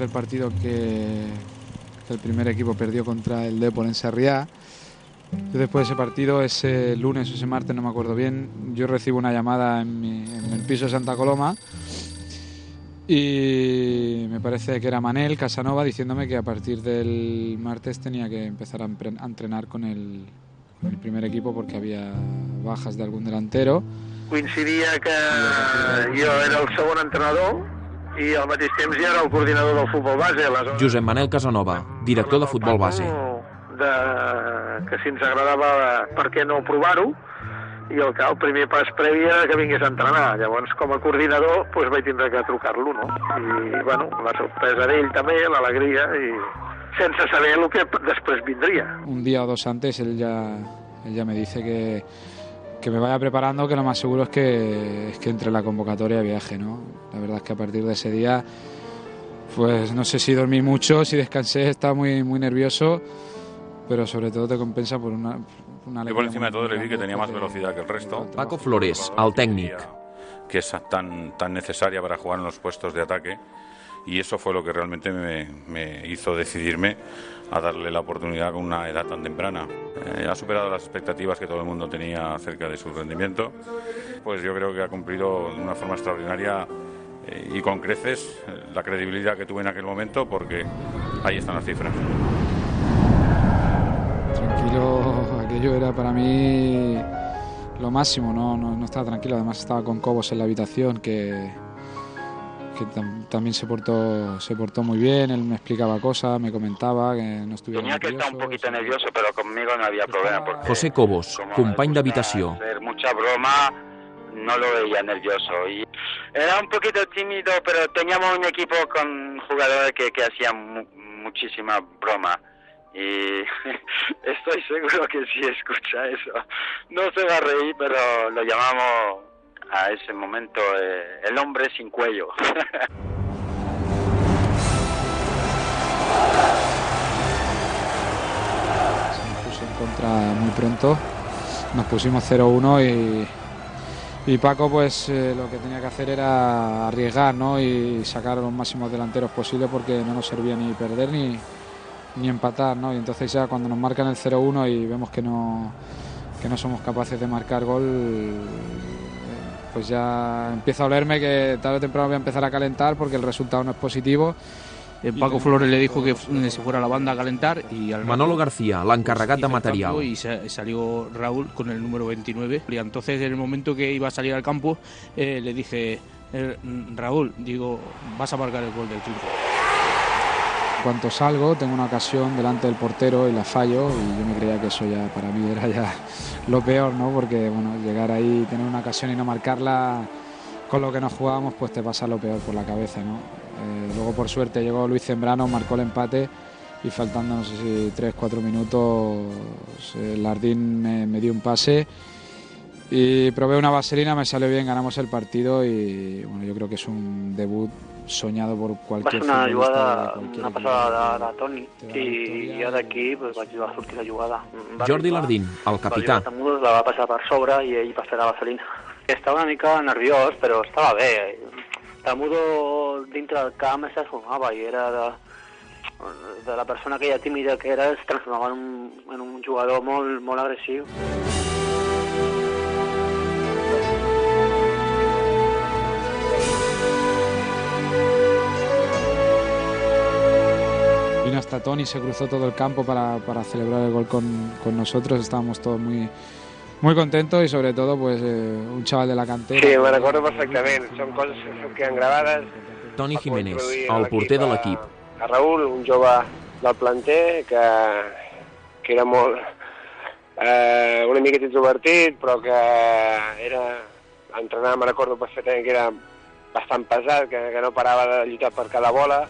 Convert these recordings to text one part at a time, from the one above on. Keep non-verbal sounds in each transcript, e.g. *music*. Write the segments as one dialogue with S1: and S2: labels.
S1: del partido que, que el primer equipo perdió contra el Depor en Sarriá. Después de ese partido, ese lunes o ese martes, no me acuerdo bien, yo recibo una llamada en, mi- en el piso de Santa Coloma y me parece que era Manel Casanova diciéndome que a partir del martes tenía que empezar a entrenar con el, con el primer equipo porque había bajas de algún delantero.
S2: Coincidia que jo era el segon entrenador i al mateix temps ja era el coordinador del futbol base. Aleshores,
S3: Josep Manel Casanova, director de futbol base.
S2: de, que si ens agradava per què no provar-ho i el, que el primer pas previ era que vingués a entrenar. Llavors, com a coordinador, doncs vaig tindre que trucar-lo, no? I, bueno, la sorpresa d'ell també, l'alegria, i sense saber el que després vindria.
S1: Un día o dos antes él ya, él ya me dice que, que me vaya preparando, que lo más seguro es que, es que entre en la convocatoria viaje, ¿no? La verdad es que a partir de ese día, pues no sé si dormí mucho, si descansé, estaba muy, muy nervioso, pero sobre todo te compensa por una, una
S4: Yo por encima de todo le vi que tenía más velocidad que el resto.
S3: Paco Flores, el tècnic.
S4: que es tan, tan necesaria para jugar en los puestos de ataque y eso fue lo que realmente me, hizo decidirme a darle la oportunidad con una edad tan temprana. Eh, ha superado las expectativas que todo el mundo tenía acerca de su rendimiento, pues yo creo que ha cumplido de una forma extraordinaria eh, y con creces eh, la credibilidad que tuve en aquel momento porque ahí están las cifras.
S1: Tranquilo, aquello era para mí lo máximo, no, no, no estaba tranquilo, además estaba con Cobos en la habitación que, que tam- también se portó, se portó muy bien, él me explicaba cosas, me comentaba que no estuviera
S5: Tenía que estar un
S1: nervioso,
S5: poquito nervioso, pero conmigo no había problema. Porque
S3: José Cobos, company d'habitació.
S5: hacer mucha broma no lo veía nervioso. Y era un poquito tímido, pero teníamos un equipo con jugadores que, que hacían mu- muchísima broma. Y *laughs* estoy seguro que si escucha eso, no se va a reír, pero lo llamamos a ese momento eh, el hombre sin cuello. *laughs*
S1: se nos puso en contra muy pronto, nos pusimos 0-1 y, y Paco pues eh, lo que tenía que hacer era arriesgar ¿no? y sacar los máximos delanteros posibles porque no nos servía ni perder ni, ni empatar, ¿no? Y entonces ya cuando nos marcan el 0-1 y vemos que no, que no somos capaces de marcar gol, pues ya empieza a olerme que tarde o temprano voy a empezar a calentar porque el resultado no es positivo.
S6: Eh, Paco Flores le dijo que se fuera a la banda a calentar y al
S3: Manolo García, l'encarregat
S6: hizo
S3: de material.
S6: Y sa- salió Raúl con el número 29. Y entonces, en el momento que iba a salir al campo, eh, le dije, eh, Raúl, digo, vas a marcar el gol del triunfo.
S1: Cuanto salgo tengo una ocasión delante del portero y la fallo y yo me creía que eso ya para mí era ya lo peor, ¿no? Porque bueno, llegar ahí, tener una ocasión y no marcarla con lo que nos jugábamos, pues te pasa lo peor por la cabeza, ¿no? Eh, luego por suerte llegó Luis Zembrano, marcó el empate y faltando no sé si 3-4 minutos el Lardín me, me dio un pase y probé una vaselina, me salió bien, ganamos el partido y bueno, yo creo que es un debut soñado por
S7: Va
S1: cualquier
S7: ser una
S1: futbolista de
S7: jugada,
S1: cualquier
S7: una passada de, de Toni i jo d'aquí pues, vaig va sortir la jugada. Va
S3: Jordi
S7: arribar,
S3: Lardín, el
S7: va
S3: capità.
S7: arribar Tamudos, la va passar per sobre i ell va fer la vaselina. Estava una mica nerviós, però estava bé. Tamudo dintre del camp es transformava i era de, de la persona aquella tímida que era es transformava en un, en un jugador molt, molt agressiu.
S1: Tony, se cruzó todo el campo para, para celebrar el gol con, con nosotros. Estábamos todos muy, muy contentos y sobre todo pues eh, un chaval de la cantera.
S2: Sí, me recordo perfectament. Són coses que queden gravades.
S3: Toni Jiménez, el porter de
S2: l'equip. A, a Raül, un jove del planter que, que era molt... Eh, una miqueta introvertit, però que era... Entrenar, me recordo perfectament que era bastant pesat, que, que no parava de lluitar per cada bola,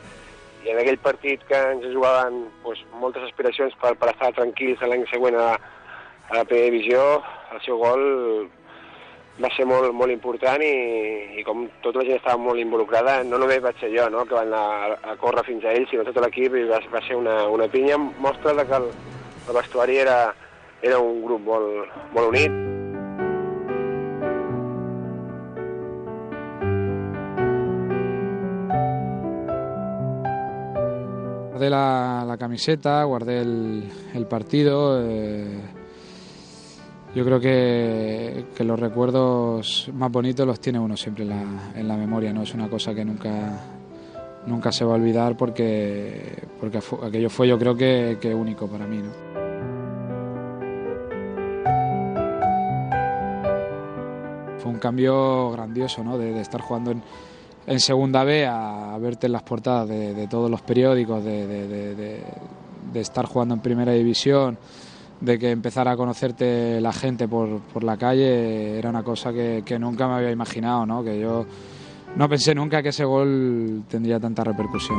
S2: i en aquell partit que ens jugaven doncs, moltes aspiracions per, per estar tranquils l'any següent a, a la primera divisió, el seu gol va ser molt, molt important i, i com tota la gent estava molt involucrada, no només vaig ser jo no, que van anar a, a córrer fins a ell, sinó tot l'equip i va, va ser una, una pinya, mostra de que el, el vestuari era, era un grup molt, molt unit.
S1: Guardé la, camiseta, guardé el, partido. eh, yo creo que, los recuerdos más bonitos los tiene uno siempre en la, memoria, ¿no? Es una cosa que nunca, nunca se va a olvidar porque, porque aquello fue yo creo que, único para mí. Fue un cambio grandioso, ¿no? De estar jugando en, en Segunda B a, verte en las portadas de, todos los periódicos, de estar jugando en Primera División, de que empezara a conocerte la gente por, por la calle, era una cosa que, que nunca me había imaginado, ¿no? Que yo no pensé nunca que ese gol tendría tanta repercusión.